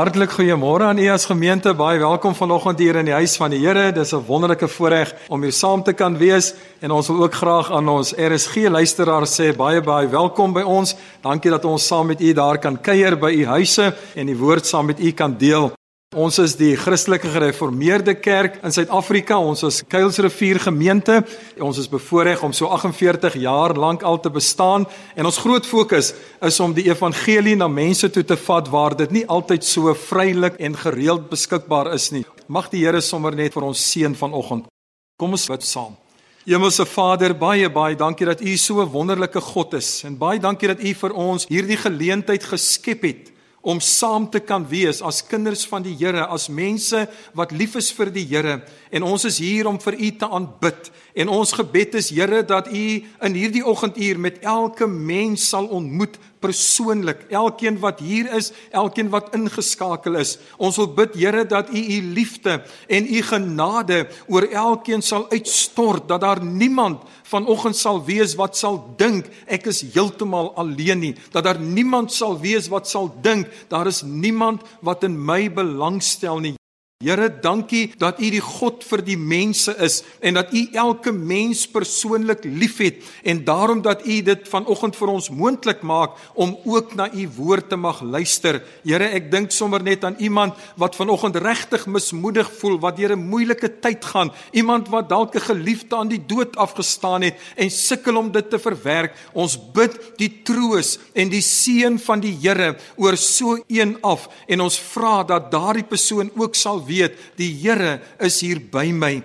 Hartlik goeiemôre aan u as gemeente. Baie welkom vanoggend hier in die huis van die Here. Dis 'n wonderlike voorreg om hier saam te kan wees en ons wil ook graag aan ons RSG luisteraars sê baie baie welkom by ons. Dankie dat ons saam met u daar kan kuier by u huise en die woord saam met u kan deel. Ons is die Christelike Gereformeerde Kerk in Suid-Afrika. Ons is Kuilsrivier gemeente. Ons is bevoorreg om so 48 jaar lank al te bestaan en ons groot fokus is om die evangelie na mense toe te vat waar dit nie altyd so vrylik en gereeld beskikbaar is nie. Mag die Here sommer net vir ons seën vanoggend. Kom ons bid saam. Hemelse Vader, baie baie dankie dat U so 'n wonderlike God is en baie dankie dat U vir ons hierdie geleentheid geskep het om saam te kan wees as kinders van die Here, as mense wat lief is vir die Here en ons is hier om vir U te aanbid. En ons gebed is Here dat U in hierdie oggenduur met elke mens sal ontmoet persoonlik. Elkeen wat hier is, elkeen wat ingeskakel is. Ons wil bid Here dat U U liefde en U genade oor elkeen sal uitstort dat daar niemand vanoggend sal wees wat sal dink ek is heeltemal alleen nie. Dat daar niemand sal wees wat sal dink daar is niemand wat in my belangstel nie. Here, dankie dat U die God vir die mense is en dat U elke mens persoonlik liefhet en daarom dat U dit vanoggend vir ons moontlik maak om ook na U woord te mag luister. Here, ek dink sommer net aan iemand wat vanoggend regtig mismoedig voel, wat deur 'n moeilike tyd gaan, iemand wat dalk 'n geliefde aan die dood afgestaan het en sukkel om dit te verwerk. Ons bid die troos en die seën van die Here oor so een af en ons vra dat daardie persoon ook sal weet die Here is hier by my.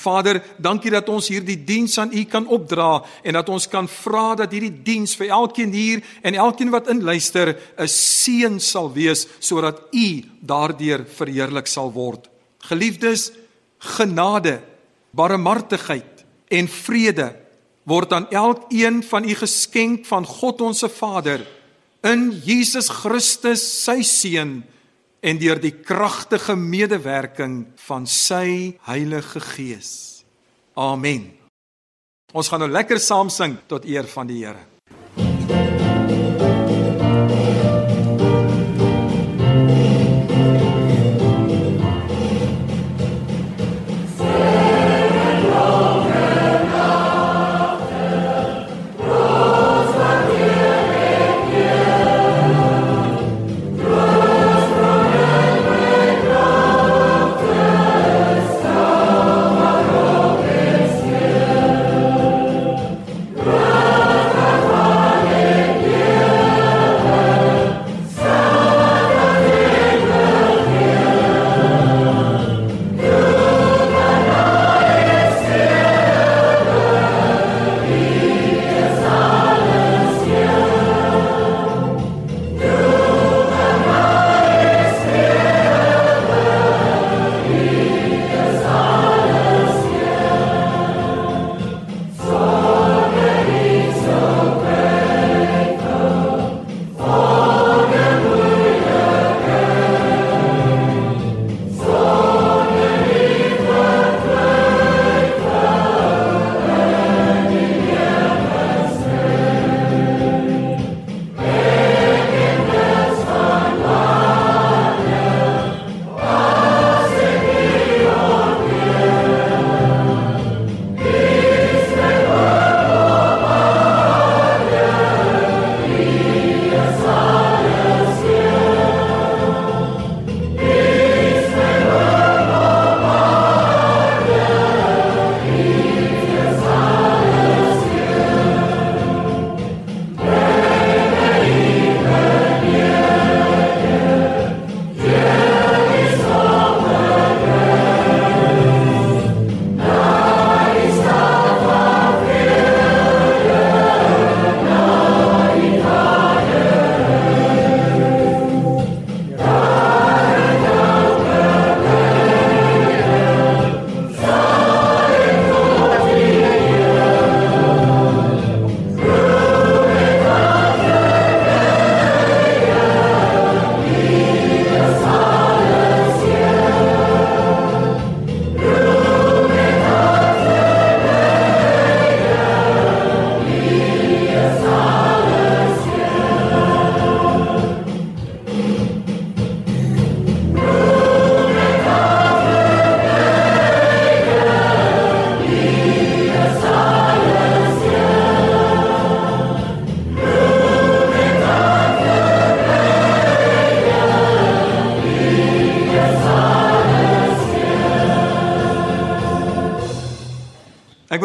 Vader, dankie dat ons hierdie diens aan U kan opdra en dat ons kan vra dat hierdie diens vir elkeen hier en elkeen wat inluister 'n seën sal wees sodat U daardeur verheerlik sal word. Geliefdes, genade, barmhartigheid en vrede word aan elkeen van u geskenk van God ons Vader in Jesus Christus sy seun en deur die kragtige medewerking van sy Heilige Gees. Amen. Ons gaan nou lekker saam sing tot eer van die Here.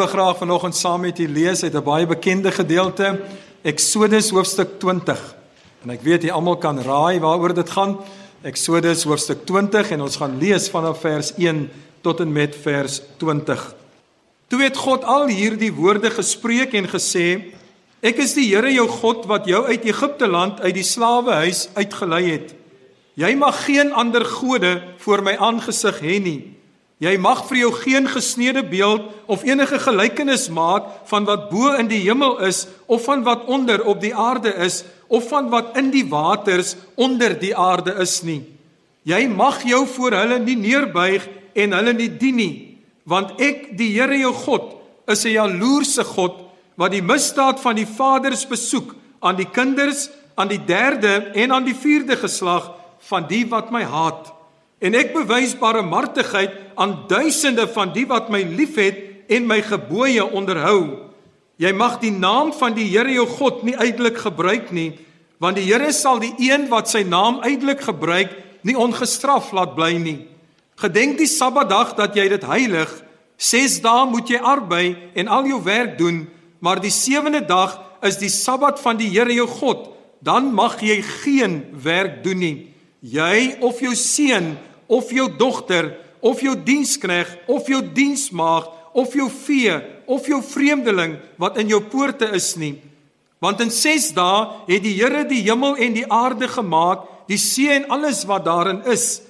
Wil graag vanoggend saam met u lees uit 'n baie bekende gedeelte, Eksodus hoofstuk 20. En ek weet jy almal kan raai waaroor dit gaan. Eksodus hoofstuk 20 en ons gaan lees vanaf vers 1 tot en met vers 20. Toe het God al hierdie woorde gespreek en gesê: Ek is die Here jou God wat jou uit Egipte land uit die slawehuis uitgelei het. Jy mag geen ander gode voor my aangesig hê nie. Jy mag vir jou geen gesneede beeld of enige gelykenis maak van wat bo in die hemel is of van wat onder op die aarde is of van wat in die waters onder die aarde is nie. Jy mag jou voor hulle nie neerbuig en hulle nie dien nie, want ek, die Here jou God, is 'n jaloerse God wat die misdaad van die vaders besoek aan die kinders, aan die derde en aan die vierde geslag van die wat my haat En ek bewys barmhartigheid aan duisende van die wat my liefhet en my gebooie onderhou. Jy mag die naam van die Here jou God nie uitelik gebruik nie, want die Here sal die een wat sy naam uitelik gebruik, nie ongestraf laat bly nie. Gedenk die Sabbatdag dat jy dit heilig. 6 dae moet jy arbei en al jou werk doen, maar die sewende dag is die Sabbat van die Here jou God. Dan mag jy geen werk doen nie jy of jou seun of jou dogter of jou dienskneg of jou diensmaagd of jou vee of jou vreemdeling wat in jou poorte is nie. Want in 6 dae het die Here die hemel en die aarde gemaak die see en alles wat daarin is.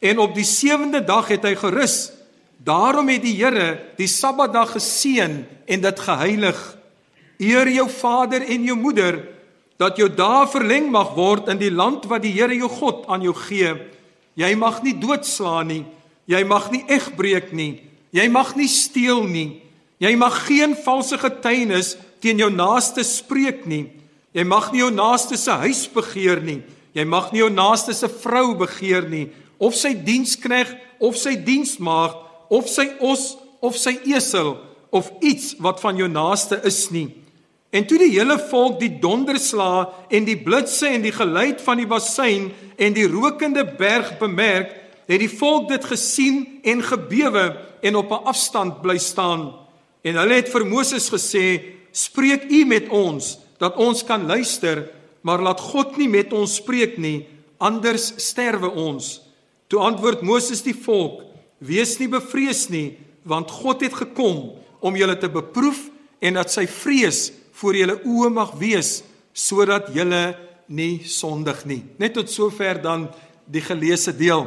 En op die sewende dag het hy gerus. Daarom het die Here die sabbatdag geseën en dit geheilig. Eer jou vader en jou moeder dat jou dae verleng mag word in die land wat die Here jou God aan jou gee. Jy mag nie doodslaan nie. Jy mag nie egbreek nie. Jy mag nie steel nie. Jy mag geen valse getuienis teen jou naaste spreek nie. Jy mag nie jou naaste se huis begeer nie. Jy mag nie jou naaste se vrou begeer nie, of sy dienskneg of sy diensmaagd of sy os of sy esel of iets wat van jou naaste is nie. En toe die hele volk die donderslaa en die blitse en die geluid van die bassein en die rokende berg bemerk, het die volk dit gesien en gebewe en op 'n afstand bly staan. En hulle het vir Moses gesê: "Spreek u met ons dat ons kan luister, maar laat God nie met ons spreek nie, anders sterwe ons." Toe antwoord Moses die volk: "Wees nie bevrees nie, want God het gekom om julle te beproef en dat sy vrees voor julle oë mag wees sodat julle nie sondig nie. Net tot sover dan die geleesde deel.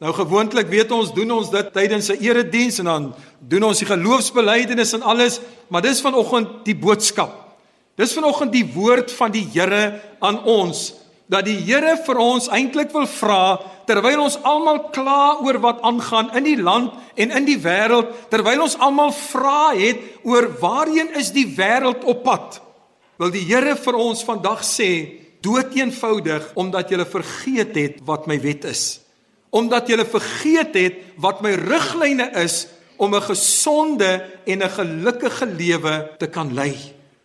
Nou gewoonlik weet ons doen ons dit tydens 'n erediens en dan doen ons die geloofsbelijdenis en alles, maar dis vanoggend die boodskap. Dis vanoggend die woord van die Here aan ons dat die Here vir ons eintlik wil vra terwyl ons almal kla oor wat aangaan in die land en in die wêreld, terwyl ons almal vra het oor waarheen is die wêreld op pad, wil die Here vir ons vandag sê, dood eenvoudig omdat jy vergeet het wat my wet is. Omdat jy vergeet het wat my riglyne is om 'n gesonde en 'n gelukkige lewe te kan lei.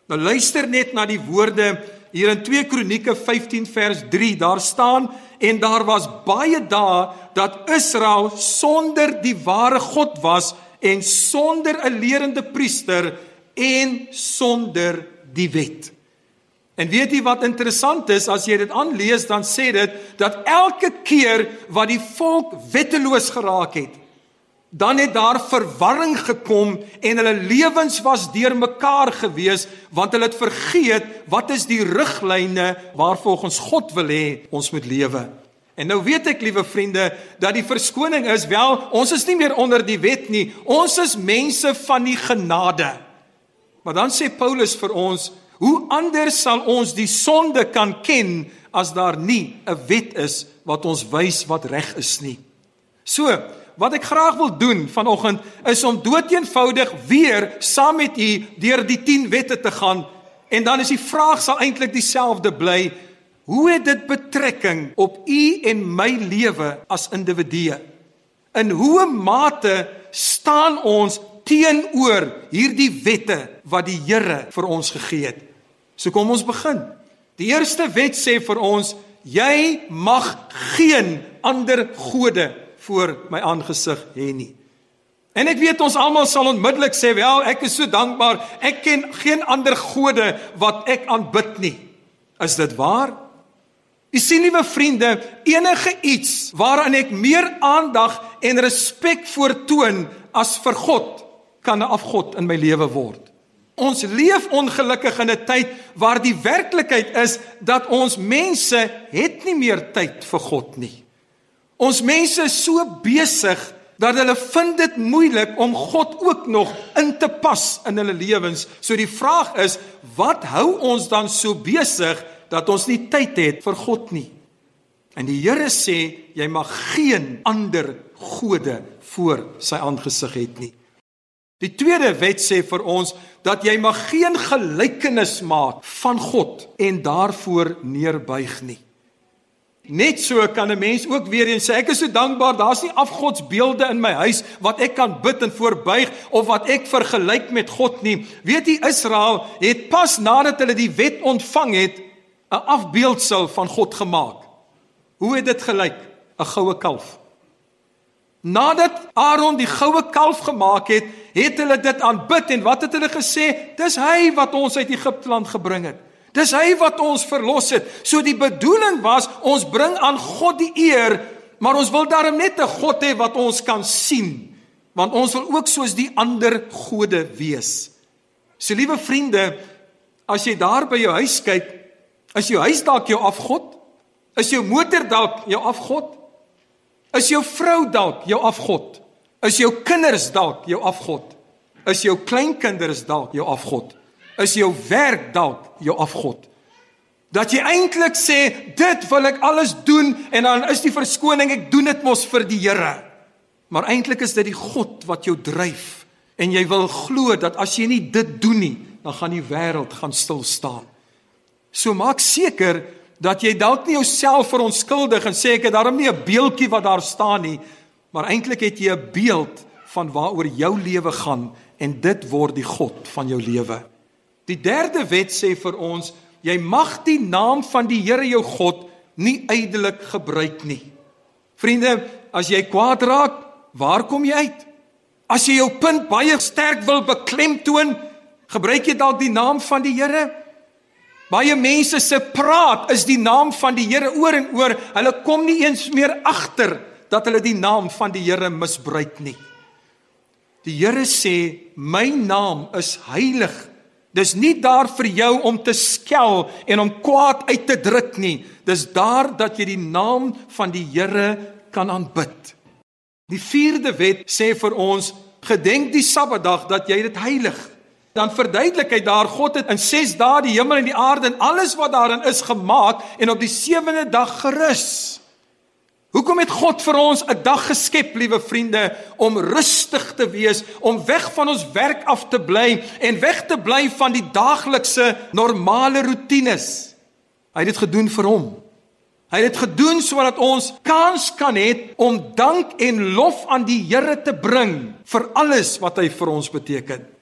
Nou luister net na die woorde hier in 2 Kronieke 15 vers 3. Daar staan en daar was baie dae dat Israel sonder die ware God was en sonder 'n lerende priester en sonder die wet. En weet jy wat interessant is as jy dit aanlees dan sê dit dat elke keer wat die volk wetteloos geraak het dan het daar verwarring gekom en hulle lewens was deurmekaar gewees want hulle het vergeet wat is die riglyne waarvolgens God wil hê ons moet lewe. En nou weet ek liewe vriende dat die verskoning is wel ons is nie meer onder die wet nie. Ons is mense van die genade. Maar dan sê Paulus vir ons, hoe anders sal ons die sonde kan ken as daar nie 'n wet is wat ons wys wat reg is nie. So, wat ek graag wil doen vanoggend is om doeteenvoudig weer saam met u deur die 10 wette te gaan. En dan is die vraag sal eintlik dieselfde bly. Hoe het dit betrekking op u en my lewe as individue? In hoe mate staan ons teenoor hierdie wette wat die Here vir ons gegee het? So kom ons begin. Die eerste wet sê vir ons jy mag geen ander gode voor my aangesig hê nie. En ek weet ons almal sal onmiddellik sê, "Wel, ek is so dankbaar. Ek ken geen ander gode wat ek aanbid nie." Is dit waar? U sien liewe vriende, enige iets waaraan ek meer aandag en respek voortoon as vir God, kan 'n afgod in my lewe word. Ons leef ongelukkig in 'n tyd waar die werklikheid is dat ons mense het nie meer tyd vir God nie. Ons mense is so besig dat hulle vind dit moeilik om God ook nog in te pas in hulle lewens. So die vraag is, wat hou ons dan so besig dat ons nie tyd het vir God nie? En die Here sê, jy mag geen ander gode voor sy aangesig het nie. Die tweede wet sê vir ons dat jy mag geen gelykenis maak van God en daarvoor neerbuig nie. Net so kan 'n mens ook weer eens sê ek is so dankbaar daar's nie afgodsbeelde in my huis wat ek kan bid en voorbuig of wat ek vergelyk met God nie. Weet jy Israel het pas nadat hulle die wet ontvang het 'n afbeeldsel van God gemaak. Hoe het dit gelyk? 'n Goue kalf. Nadat Aaron die goue kalf gemaak het, het hulle dit aanbid en wat het hulle gesê? Dis hy wat ons uit Egipte land gebring het. Dis hy wat ons verlos het. So die bedoeling was ons bring aan God die eer, maar ons wil daarom net 'n God hê wat ons kan sien, want ons wil ook soos die ander gode wees. So liewe vriende, as jy daar by jou huis kyk, is jou huis dalk jou afgod? Is jou motor dalk jou afgod? Is jou vrou dalk jou afgod? Is jou kinders dalk jou afgod? Is jou kleinkinders dalk jou afgod? Is jou werk dalk jou afgod. Dat jy eintlik sê dit wil ek alles doen en dan is die verskoning ek doen dit mos vir die Here. Maar eintlik is dit die God wat jou dryf en jy wil glo dat as jy nie dit doen nie, dan gaan die wêreld gaan stil staan. So maak seker dat jy dalk nie jouself verontskuldig en sê ek het daarom nie 'n beeldjie wat daar staan nie, maar eintlik het jy 'n beeld van waaroor jou lewe gaan en dit word die God van jou lewe. Die derde wet sê vir ons, jy mag die naam van die Here jou God nie ydelik gebruik nie. Vriende, as jy kwaad raak, waar kom jy uit? As jy jou punt baie sterk wil beklemtoon, gebruik jy dalk die naam van die Here? Baie mense se praat is die naam van die Here oor en oor. Hulle kom nie eens meer agter dat hulle die naam van die Here misbruik nie. Die Here sê, "My naam is heilig." Dis nie daar vir jou om te skel en om kwaad uit te druk nie. Dis daar dat jy die naam van die Here kan aanbid. Die 4de wet sê vir ons: gedenk die Sabbatdag dat jy dit heilig. Dan verduidelik hy daar God het in 6 dae die hemel en die aarde en alles wat daarin is gemaak en op die 7de dag gerus. Hoekom het God vir ons 'n dag geskep, liewe vriende, om rustig te wees, om weg van ons werk af te bly en weg te bly van die daaglikse normale rotines? Hy het dit gedoen vir hom. Hy het dit gedoen sodat ons kans kan hê om dank en lof aan die Here te bring vir alles wat hy vir ons beteken.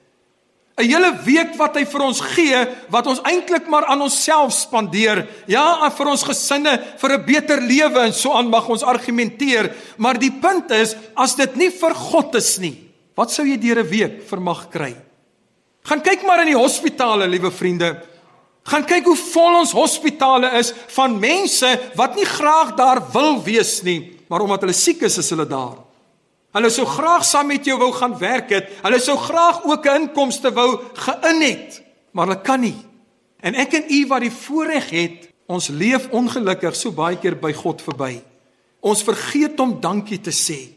'n hele week wat hy vir ons gee wat ons eintlik maar aan onsself spandeer. Ja, vir ons gesinne, vir 'n beter lewe en so aan mag ons argumenteer, maar die punt is as dit nie vir God is nie, wat sou jy deur 'n week vermag kry? Gaan kyk maar in die hospitale, liewe vriende. Gaan kyk hoe vol ons hospitale is van mense wat nie graag daar wil wees nie, maar omdat hulle siek is, is hulle daar. Hulle sou graag saam met jou wou gaan werk het. Hulle sou graag ook 'n inkomste wou gein het, maar hulle kan nie. En ek en u wat die voorreg het, ons leef ongelukkig so baie keer by God verby. Ons vergeet om dankie te sê.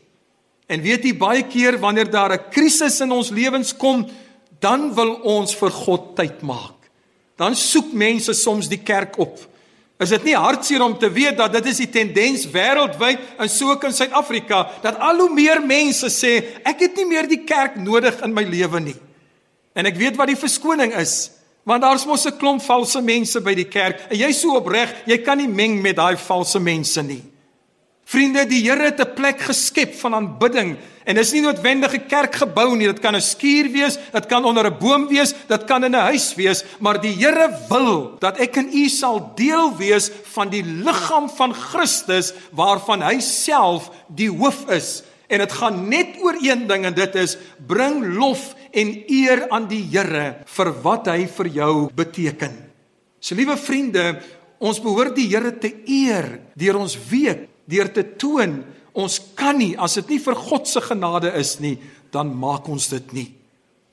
En weet jy baie keer wanneer daar 'n krisis in ons lewens kom, dan wil ons vir God tyd maak. Dan soek mense soms die kerk op. Is dit nie hartseer om te weet dat dit is die tendens wêreldwyd en so ook in Suid-Afrika dat al hoe meer mense sê ek het nie meer die kerk nodig in my lewe nie. En ek weet wat die verskoning is, want daar's mos 'n klomp valse mense by die kerk en jy's so opreg, jy kan nie meng met daai valse mense nie. Vriende, die Here het 'n plek geskep van aanbidding en dit is nie noodwendig 'n kerkgebou nie, dit kan 'n skuur wees, dit kan onder 'n boom wees, dit kan in 'n huis wees, maar die Here wil dat ek en u sal deel wees van die liggaam van Christus waarvan hy self die hoof is. En dit gaan net oor een ding en dit is bring lof en eer aan die Here vir wat hy vir jou beteken. So liewe vriende, ons behoort die Here te eer deur ons week, deur te toon ons kan nie as dit nie vir God se genade is nie, dan maak ons dit nie.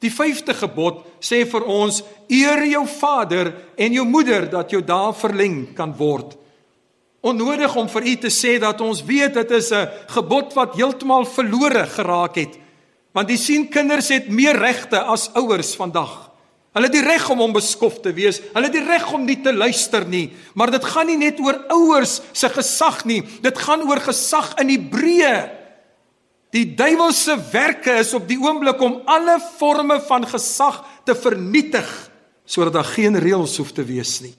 Die 5de gebod sê vir ons: eer jou vader en jou moeder dat jou dae verleng kan word. Onnodig om vir u te sê dat ons weet dit is 'n gebod wat heeltemal verlore geraak het. Want jy sien kinders het meer regte as ouers vandag. Hulle het die reg om onbeskof te wees. Hulle het die reg om nie te luister nie. Maar dit gaan nie net oor ouers se gesag nie. Dit gaan oor gesag in Hebreë. Die duiwelse werke is op die oomblik om alle forme van gesag te vernietig sodat daar geen reëls hoef te wees nie.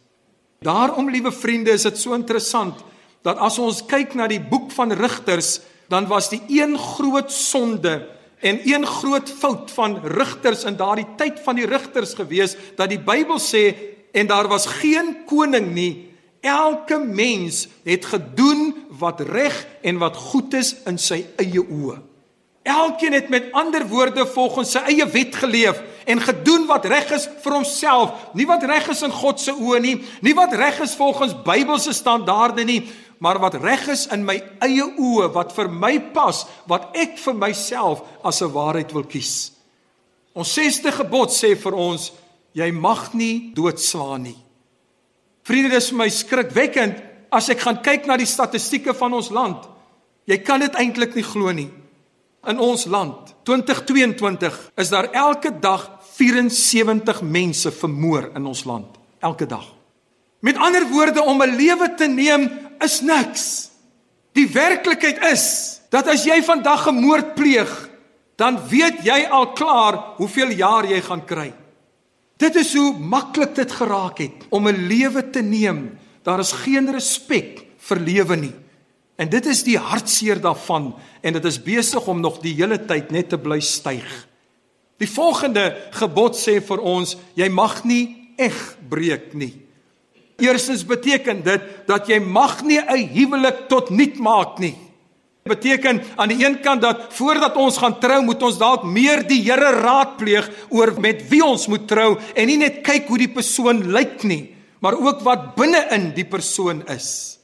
Daarom, liewe vriende, is dit so interessant dat as ons kyk na die boek van Rigters, dan was die een groot sonde en een groot fout van rigters in daardie tyd van die rigters gewees dat die Bybel sê en daar was geen koning nie. Elke mens het gedoen wat reg en wat goed is in sy eie oë. Elkeen het met ander woorde volgens sy eie wet geleef en gedoen wat reg is vir homself nie wat reg is in God se oë nie nie wat reg is volgens Bybelse standaarde nie maar wat reg is in my eie oë, wat vir my pas, wat ek vir myself as 'n waarheid wil kies. Ons sesde gebod sê vir ons, jy mag nie doodslaan nie. Vriende, dis vir my skrikwekkend as ek gaan kyk na die statistieke van ons land. Jy kan dit eintlik nie glo nie. In ons land, 2022, is daar elke dag 74 mense vermoor in ons land, elke dag. Met ander woorde om 'n lewe te neem is niks. Die werklikheid is dat as jy vandag 'n moord pleeg, dan weet jy al klaar hoeveel jaar jy gaan kry. Dit is hoe maklik dit geraak het om 'n lewe te neem. Daar is geen respek vir lewe nie. En dit is die hartseer daarvan en dit is besig om nog die hele tyd net te bly styg. Die volgende gebod sê vir ons, jy mag nie eg breek nie. Eerstens beteken dit dat jy mag nie 'n huwelik tot niet maak nie. Beteken aan die een kant dat voordat ons gaan trou, moet ons dalk meer die Here raadpleeg oor met wie ons moet trou en nie net kyk hoe die persoon lyk nie, maar ook wat binne-in die persoon is.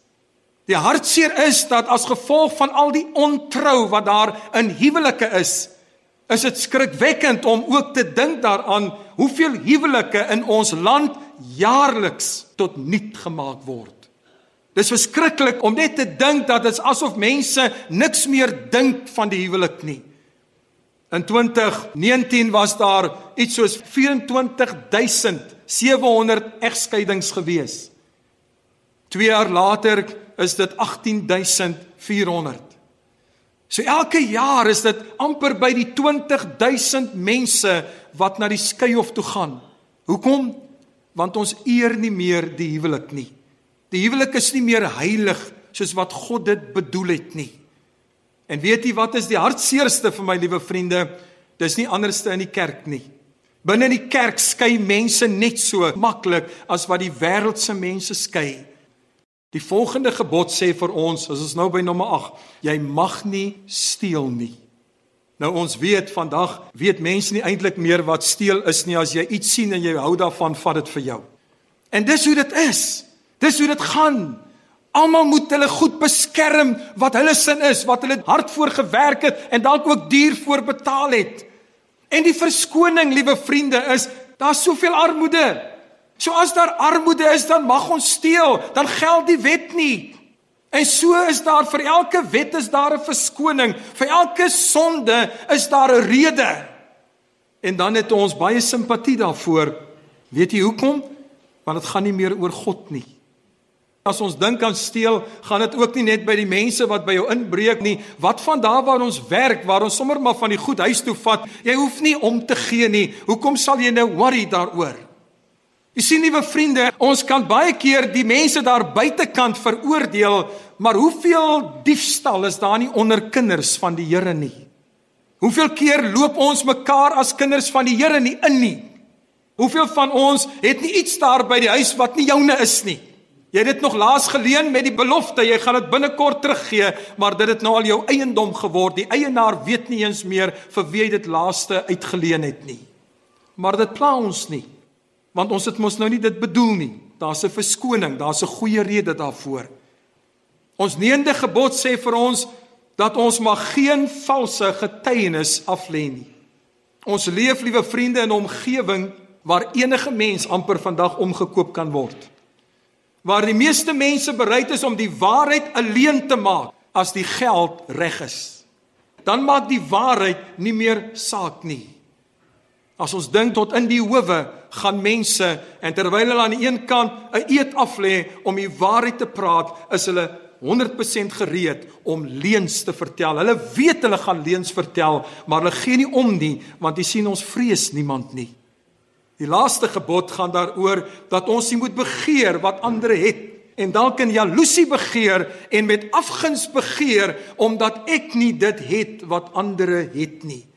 Die hartseer is dat as gevolg van al die ontrou wat daar in huwelike is, is dit skrikwekkend om ook te dink daaraan hoeveel huwelike in ons land jaarliks tot niet gemaak word. Dis verskriklik om net te dink dat dit asof mense niks meer dink van die huwelik nie. In 2019 was daar iets soos 24700 egskeidings gewees. 2 jaar later is dit 18400. So elke jaar is dit amper by die 20000 mense wat na die skeihof toe gaan. Hoekom? Want ons eer nie meer die huwelik nie. Die huwelik is nie meer heilig soos wat God dit bedoel het nie. En weet jy wat is die hartseerste vir my liewe vriende? Dis nie anderste in die kerk nie. Binne in die kerk skei mense net so maklik as wat die wêreldse mense skei. Die volgende gebod sê vir ons, as ons nou by nommer 8, jy mag nie steel nie. Nou ons weet vandag weet mense nie eintlik meer wat steel is nie as jy iets sien en jy hou daarvan, vat dit vir jou. En dis hoe dit is. Dis hoe dit gaan. Almal moet hulle goed beskerm wat hulle sin is, wat hulle hard voor gewerk het en dalk ook duur voor betaal het. En die verskoning, liewe vriende, is daar's soveel armoede. So as daar armoede is, dan mag ons steel, dan geld die wet nie. En so is daar vir elke wet is daar 'n verskoning, vir elke sonde is daar 'n rede. En dan het ons baie simpatie daarvoor. Weet jy hoekom? Want dit gaan nie meer oor God nie. As ons dink aan steel, gaan dit ook nie net by die mense wat by jou inbreek nie. Wat van daar waar ons werk, waar ons sommer maar van die goed huis toe vat? Jy hoef nie om te gee nie. Hoekom sal jy nou worry daaroor? Jy sien liewe vriende, ons kan baie keer die mense daar buitekant veroordeel, maar hoeveel diefstal is daar nie onder kinders van die Here nie? Hoeveel keer loop ons mekaar as kinders van die Here nie in nie? Hoeveel van ons het nie iets daar by die huis wat nie joune is nie? Jy het dit nog laas geleen met die belofte jy gaan dit binnekort teruggee, maar dit het nou al jou eiendom geword. Die eienaar weet nie eens meer vir wie hy dit laaste uitgeleen het nie. Maar dit pla ons nie. Want ons het mos nou nie dit bedoel nie. Daar's 'n verskoning, daar's 'n goeie rede daarvoor. Ons 9de gebod sê vir ons dat ons mag geen valse getuienis aflê nie. Ons leef, liewe vriende, in 'n omgewing waar enige mens amper vandag omgekoop kan word waar die meeste mense bereid is om die waarheid alleen te maak as die geld reg is. Dan maak die waarheid nie meer saak nie. As ons dink tot in die howe gaan mense en terwyl hulle aan die een kant 'n eed af lê om die waarheid te praat, is hulle 100% gereed om leuns te vertel. Hulle weet hulle gaan leuns vertel, maar hulle gee nie om nie want jy sien ons vrees niemand nie. Die laaste gebod gaan daaroor dat ons nie moet begeer wat ander het en dalk in jaloesie begeer en met afguns begeer omdat ek nie dit het wat ander het nie.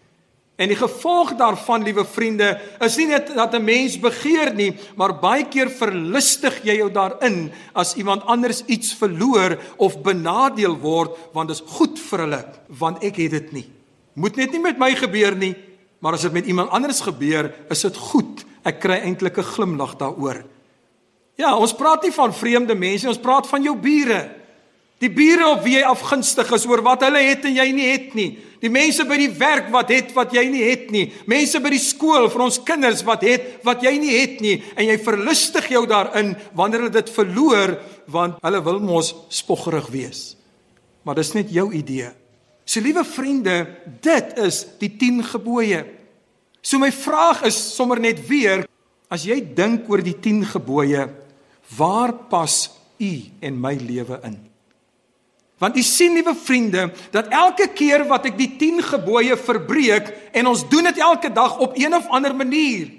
En die gevolg daarvan, liewe vriende, is nie net dat 'n mens begeer nie, maar baie keer verlustig jy jou daarin as iemand anders iets verloor of benadeel word want dit is goed vir hulle, want ek het dit nie. Moet net nie met my gebeur nie, maar as dit met iemand anders gebeur, is dit goed Ek kry eintlik 'n glimlag daaroor. Ja, ons praat nie van vreemde mense, ons praat van jou bure. Die bure op wie jy afgunstig is oor wat hulle het en jy nie het nie. Die mense by die werk wat het wat jy nie het nie. Mense by die skool vir ons kinders wat het wat jy nie het nie en jy verlustig jou daarin wanneer hulle dit verloor want hulle wil mos spoggerig wees. Maar dis net jou idee. So liewe vriende, dit is die 10 gebooie. So my vraag is sommer net weer, as jy dink oor die 10 gebooie, waar pas u en my lewe in? Want u sien liewe vriende, dat elke keer wat ek die 10 gebooie verbreek en ons doen dit elke dag op een of ander manier.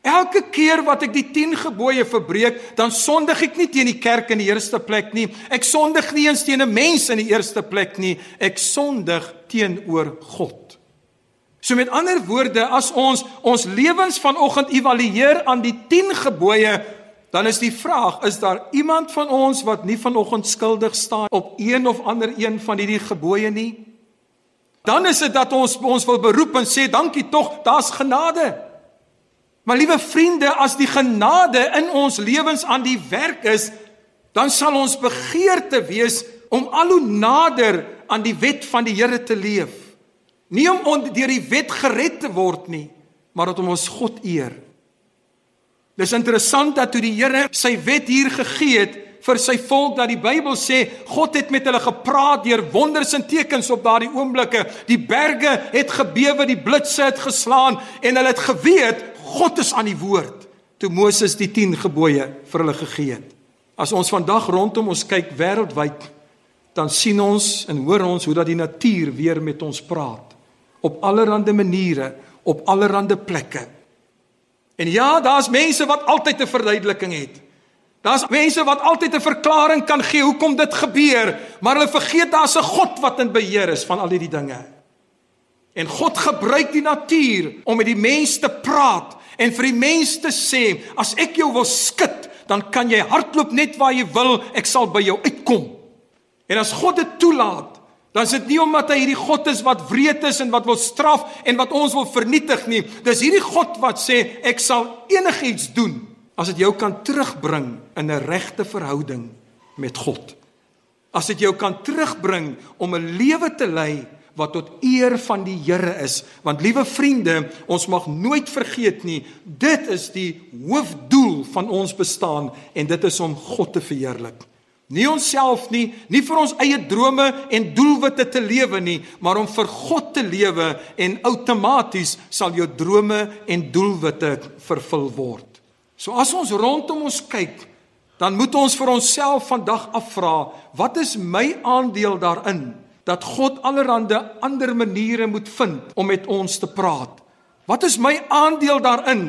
Elke keer wat ek die 10 gebooie verbreek, dan sondig ek nie teen die kerk in die eerste plek nie. Ek sondig nie eens teen 'n mens in die eerste plek nie. Ek sondig teenoor God. So met ander woorde, as ons ons lewens vanoggend evalueer aan die 10 gebooie, dan is die vraag, is daar iemand van ons wat nie vanoggend skuldig staan op een of ander een van hierdie gebooie nie? Dan is dit dat ons ons wil beroep en sê dankie tog, daar's genade. Maar liewe vriende, as die genade in ons lewens aan die werk is, dan sal ons begeerte wees om al hoe nader aan die wet van die Here te leef. Nie om deur die wet gered te word nie, maar om ons God eer. Dis interessant dat toe die Here sy wet hier gegee het vir sy volk dat die Bybel sê God het met hulle gepraat deur wonders en tekens op daardie oomblikke. Die berge het gebewe, die blitse het geslaan en hulle het geweet God is aan die woord toe Moses die 10 gebooie vir hulle gegee het. As ons vandag rondom ons kyk wêreldwyd, dan sien ons en hoor ons hoe dat die natuur weer met ons praat op allerlei maniere, op allerlei plekke. En ja, daar's mense wat altyd 'n verduideliking het. Daar's mense wat altyd 'n verklaring kan gee hoekom dit gebeur, maar hulle vergeet daar's 'n God wat in beheer is van al hierdie dinge. En God gebruik die natuur om met die mens te praat en vir die mens te sê, as ek jou wil skud, dan kan jy hardloop net waar jy wil, ek sal by jou uitkom. En as God dit toelaat, Dan is dit nie omdat hy hierdie God is wat wreed is en wat wil straf en wat ons wil vernietig nie. Dis hierdie God wat sê ek sal enigiets doen as dit jou kan terugbring in 'n regte verhouding met God. As dit jou kan terugbring om 'n lewe te lei wat tot eer van die Here is. Want liewe vriende, ons mag nooit vergeet nie, dit is die hoofdoel van ons bestaan en dit is om God te verheerlik. Nie onsself nie, nie vir ons eie drome en doelwitte te lewe nie, maar om vir God te lewe en outomaties sal jou drome en doelwitte vervul word. So as ons rondom ons kyk, dan moet ons vir onsself vandag afvra, wat is my aandeel daarin dat God allerhande ander maniere moet vind om met ons te praat? Wat is my aandeel daarin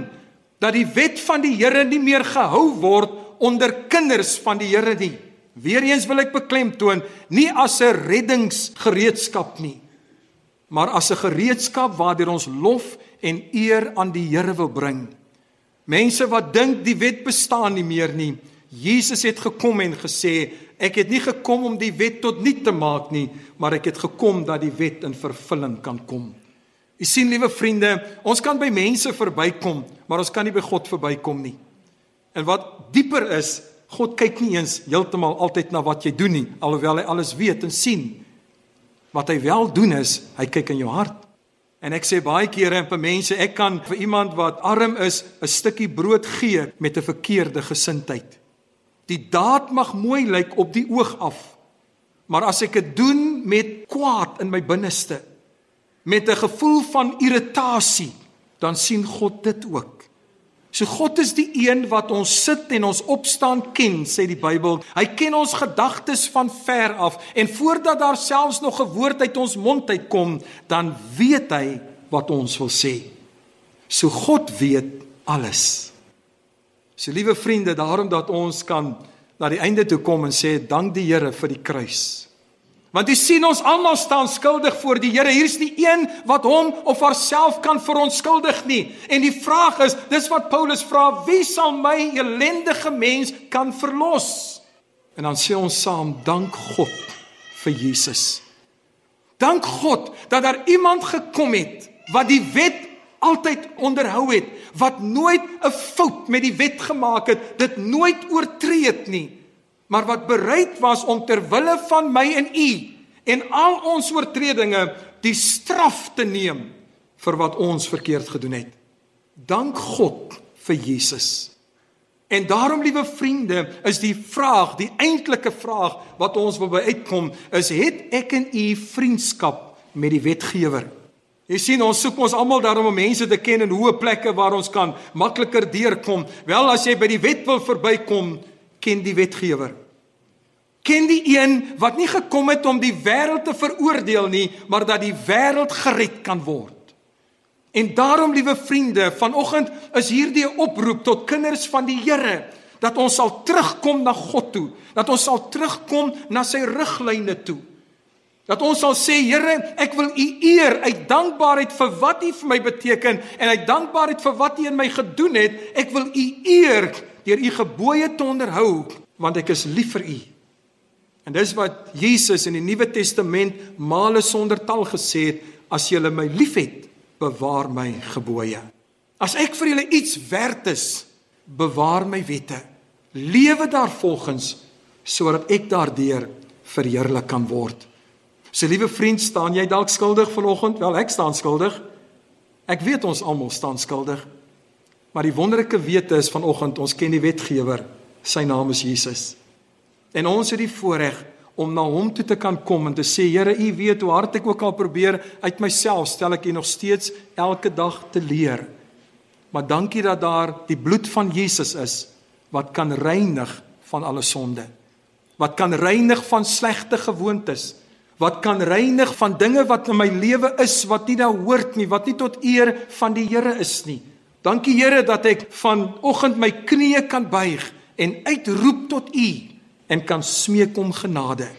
dat die wet van die Here nie meer gehou word onder kinders van die Here nie? Weereens wil ek beklemtoon, nie as 'n reddingsgereedskap nie, maar as 'n gereedskap waardeur ons lof en eer aan die Here wil bring. Mense wat dink die wet bestaan nie meer nie, Jesus het gekom en gesê, ek het nie gekom om die wet tot nul te maak nie, maar ek het gekom dat die wet in vervulling kan kom. U sien liewe vriende, ons kan by mense verbykom, maar ons kan nie by God verbykom nie. En wat dieper is, God kyk nie eens heeltemal altyd na wat jy doen nie, alhoewel hy alles weet en sien. Wat hy wel doen is, hy kyk in jou hart. En ek sê baie kere vir mense, ek kan vir iemand wat arm is, 'n stukkie brood gee met 'n verkeerde gesindheid. Die daad mag mooi lyk op die oog af, maar as ek dit doen met kwaad in my binneste, met 'n gevoel van irritasie, dan sien God dit ook. So God is die een wat ons sit en ons opstaan ken, sê die Bybel. Hy ken ons gedagtes van ver af en voordat daar selfs nog 'n woord uit ons mond uitkom, dan weet hy wat ons wil sê. So God weet alles. So liewe vriende, daarom dat ons kan na die einde toe kom en sê dank die Here vir die kruis. Want jy sien ons almal staan skuldig voor die Here. Hier is die een wat hom of haarself kan verontskuldig nie. En die vraag is, dis wat Paulus vra, wie sal my ellendige mens kan verlos? En dan sê ons saam, dank God vir Jesus. Dank God dat daar iemand gekom het wat die wet altyd onderhou het, wat nooit 'n fout met die wet gemaak het, dit nooit oortree het nie maar wat bereid was om ter wille van my en u en al ons oortredinge die straf te neem vir wat ons verkeerd gedoen het. Dank God vir Jesus. En daarom liewe vriende, is die vraag, die eintlike vraag wat ons wil by uitkom, is het ek en u vriendskap met die wetgewer? Jy sien ons soek ons almal daarom om mense te ken in hoë plekke waar ons kan makliker deurkom. Wel as jy by die wet wil verbykom, ken die wetgewer. Ken die een wat nie gekom het om die wêreld te veroordeel nie, maar dat die wêreld gered kan word. En daarom, liewe vriende, vanoggend is hierdie 'n oproep tot kinders van die Here dat ons sal terugkom na God toe, dat ons sal terugkom na sy riglyne toe. Dat ons sal sê, Here, ek wil U eer uit dankbaarheid vir wat U vir my beteken en uit dankbaarheid vir wat U in my gedoen het. Ek wil U eer deur U gebooie te onderhou, want ek is lief vir U. En dis wat Jesus in die Nuwe Testament male sonder tal gesê het: As julle my liefhet, bewaar my gebooie. As ek vir julle iets werd is, bewaar my wette. Lewe daarvolgens sodat ek daardeur verheerlik kan word. So liewe vriend, staan jy dalk skuldig vanoggend? Wel, ek staan skuldig. Ek weet ons almal staan skuldig. Maar die wonderlike wete is vanoggend ons ken die wetgewer. Sy naam is Jesus. En ons het die voorreg om na hom toe te kan kom en te sê Here, U weet hoe hard ek ook al probeer uit myself stel ek U nog steeds elke dag te leer. Maar dankie dat daar die bloed van Jesus is wat kan reinig van alle sonde. Wat kan reinig van slegte gewoontes. Wat kan reinig van dinge wat in my lewe is wat nie daar hoort nie, wat nie tot eer van die Here is nie. Dankie Here dat ek vanoggend my knieë kan buig en uitroep tot U en kan smeek om genade.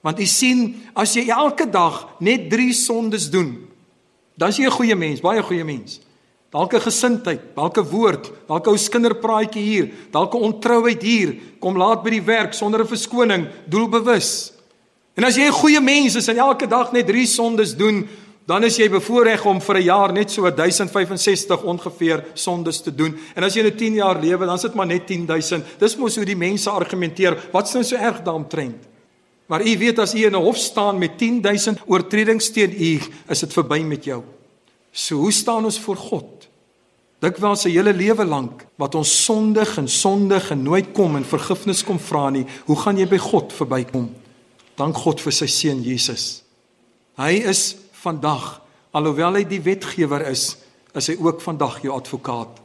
Want u sien, as jy elke dag net 3 sondes doen, dan is jy 'n goeie mens, baie goeie mens. Dalk 'n gesindheid, dalk 'n woord, dalk 'n ou kinderpraatjie hier, dalk 'n ontrouheid hier, kom laat by die werk sonder 'n verskoning, doelbewus. En as jy 'n goeie mens is en elke dag net 3 sondes doen, dan is jy bevoorreg om vir 'n jaar net so 1065 ongeveer sondes te doen. En as jy net 10 jaar lewe, dan sit maar net 10000. Dis mos hoe die mense argumenteer. Wat's nou so erg daaromtrent? Maar u weet as u in 'n hof staan met 10000 oortredings teen u, is dit verby met jou. So hoe staan ons voor God? Dikwels se hele lewe lank wat ons sondig en sondig en nooit kom en vergifnis kom vra nie, hoe gaan jy by God verbykom? Dank God vir sy seun Jesus. Hy is vandag alhoewel hy die wetgewer is, is hy ook vandag jou advokaat.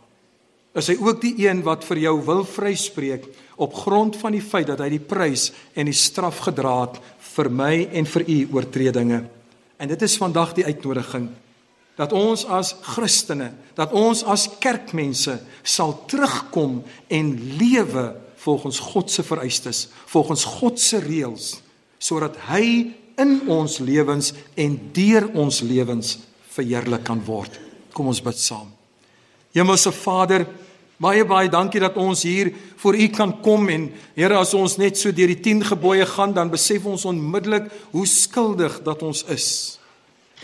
Is hy ook die een wat vir jou wil vryspreek op grond van die feit dat hy die prys en die straf gedra het vir my en vir u oortredinge. En dit is vandag die uitnodiging dat ons as Christene, dat ons as kerkmense sal terugkom en lewe volgens God se vereistes, volgens God se reëls, sodat hy in ons lewens en deur ons lewens verheerlik kan word. Kom ons bid saam. Hemelse Vader, Baie baie dankie dat ons hier voor U kan kom en Here as ons net so deur die 10 gebooie gaan dan besef ons onmiddellik hoe skuldig dat ons is.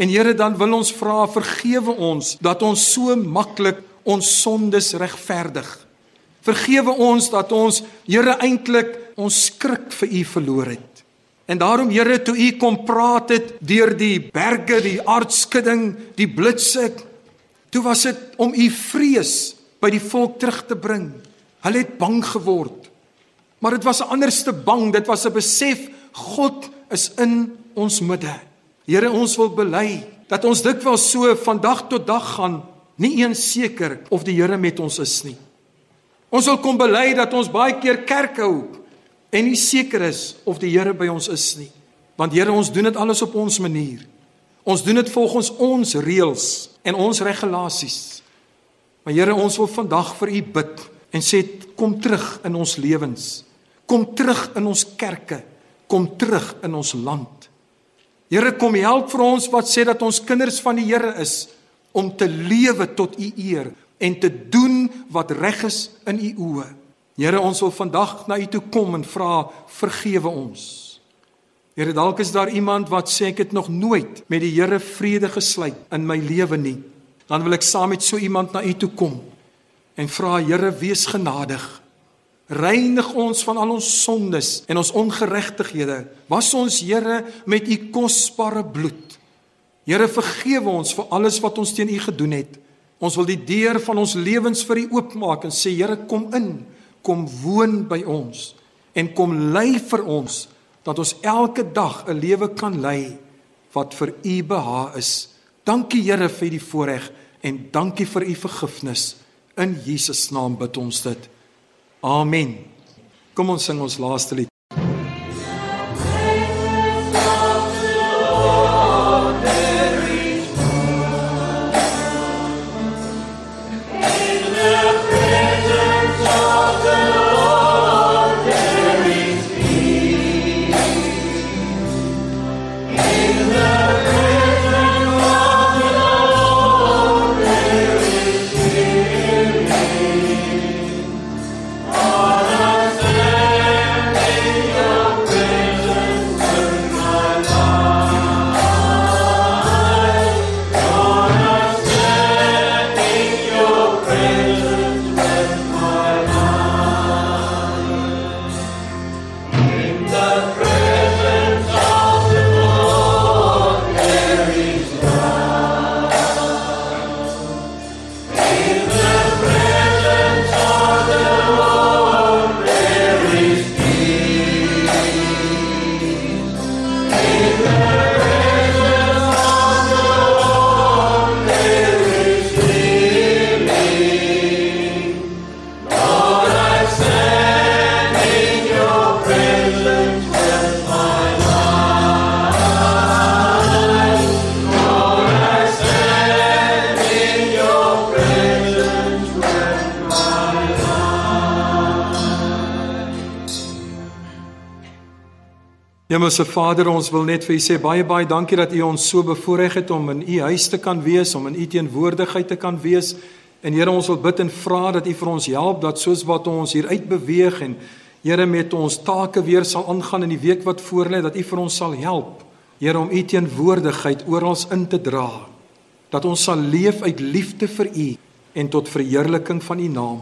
En Here dan wil ons vra vergewe ons dat ons so maklik ons sondes regverdig. Vergewe ons dat ons Here eintlik ons skrik vir U verloor het. En daarom Here toe U kom praat het deur die berge, die aardskudding, die blitse, toe was dit om U vrees by die volk terug te bring. Hulle het bang geword. Maar dit was 'n anderste bang, dit was 'n besef God is in ons midde. Here, ons wil bely dat ons dikwels so van dag tot dag gaan, nie eens seker of die Here met ons is nie. Ons wil kom bely dat ons baie keer kerk hou en nie seker is of die Here by ons is nie. Want Here, ons doen dit alles op ons manier. Ons doen dit volgens ons reëls en ons regulasies. Maar Here, ons wil vandag vir U bid en sê kom terug in ons lewens. Kom terug in ons kerke. Kom terug in ons land. Here, kom help vir ons wat sê dat ons kinders van die Here is om te lewe tot U eer en te doen wat reg is in U oë. Here, ons wil vandag na U toe kom en vra vergewe ons. Here, dalk is daar iemand wat sê ek het nog nooit met die Here vrede gesluit in my lewe nie dan wil ek saam met so iemand na u toe kom en vra Here wees genadig. Reinig ons van al ons sondes en ons ongeregtighede. Was ons Here met u kosbare bloed. Here vergewe ons vir alles wat ons teen u gedoen het. Ons wil die deur van ons lewens vir u oopmaak en sê Here kom in, kom woon by ons en kom lei vir ons dat ons elke dag 'n lewe kan lei wat vir u behaag is. Dankie Here vir die voorreg en dankie vir u vergifnis. In Jesus naam bid ons dit. Amen. Kom ons sing ons laaste lied. Hemelse Vader, ons wil net vir U sê baie baie dankie dat U ons so bevoorreg het om in U huis te kan wees, om in U teenwoordigheid te kan wees. En Here, ons wil bid en vra dat U vir ons help dat soos wat ons hier uitbeweeg en Here met ons take weer sal aangaan in die week wat voorlê, dat U vir ons sal help. Here om U teenwoordigheid oral in te dra. Dat ons sal leef uit liefde vir U en tot verheerliking van U naam.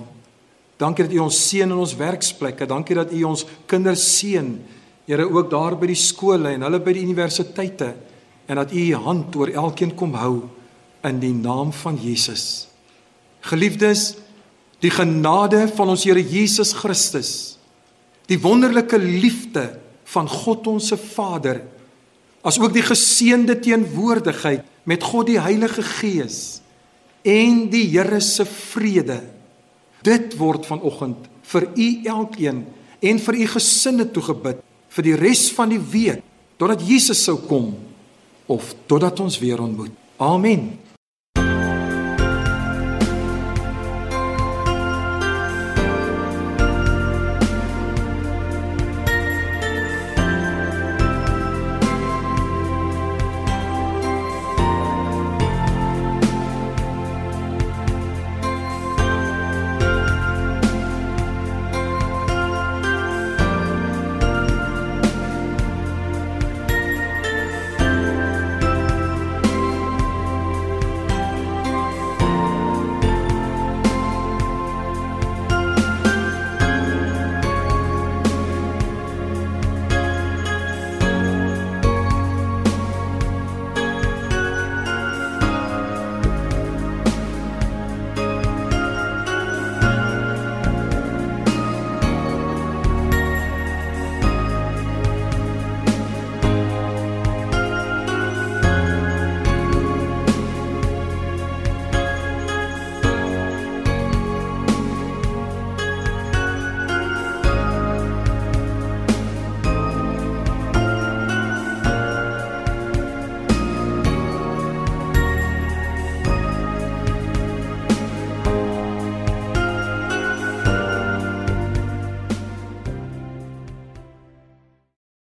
Dankie dat U ons seën in ons werksplekke. Dankie dat U ons kinders seën Here ook daar by die skole en hulle by die universiteite en dat U U hand oor elkeen kom hou in die naam van Jesus. Geliefdes, die genade van ons Here Jesus Christus, die wonderlike liefde van God ons se Vader, asook die geseënde teenwoordigheid met God die Heilige Gees en die Here se vrede. Dit word vanoggend vir u elkeen en vir u gesinne toegebid vir die res van die week totdat Jesus sou kom of totdat ons weer ontmoet. Amen.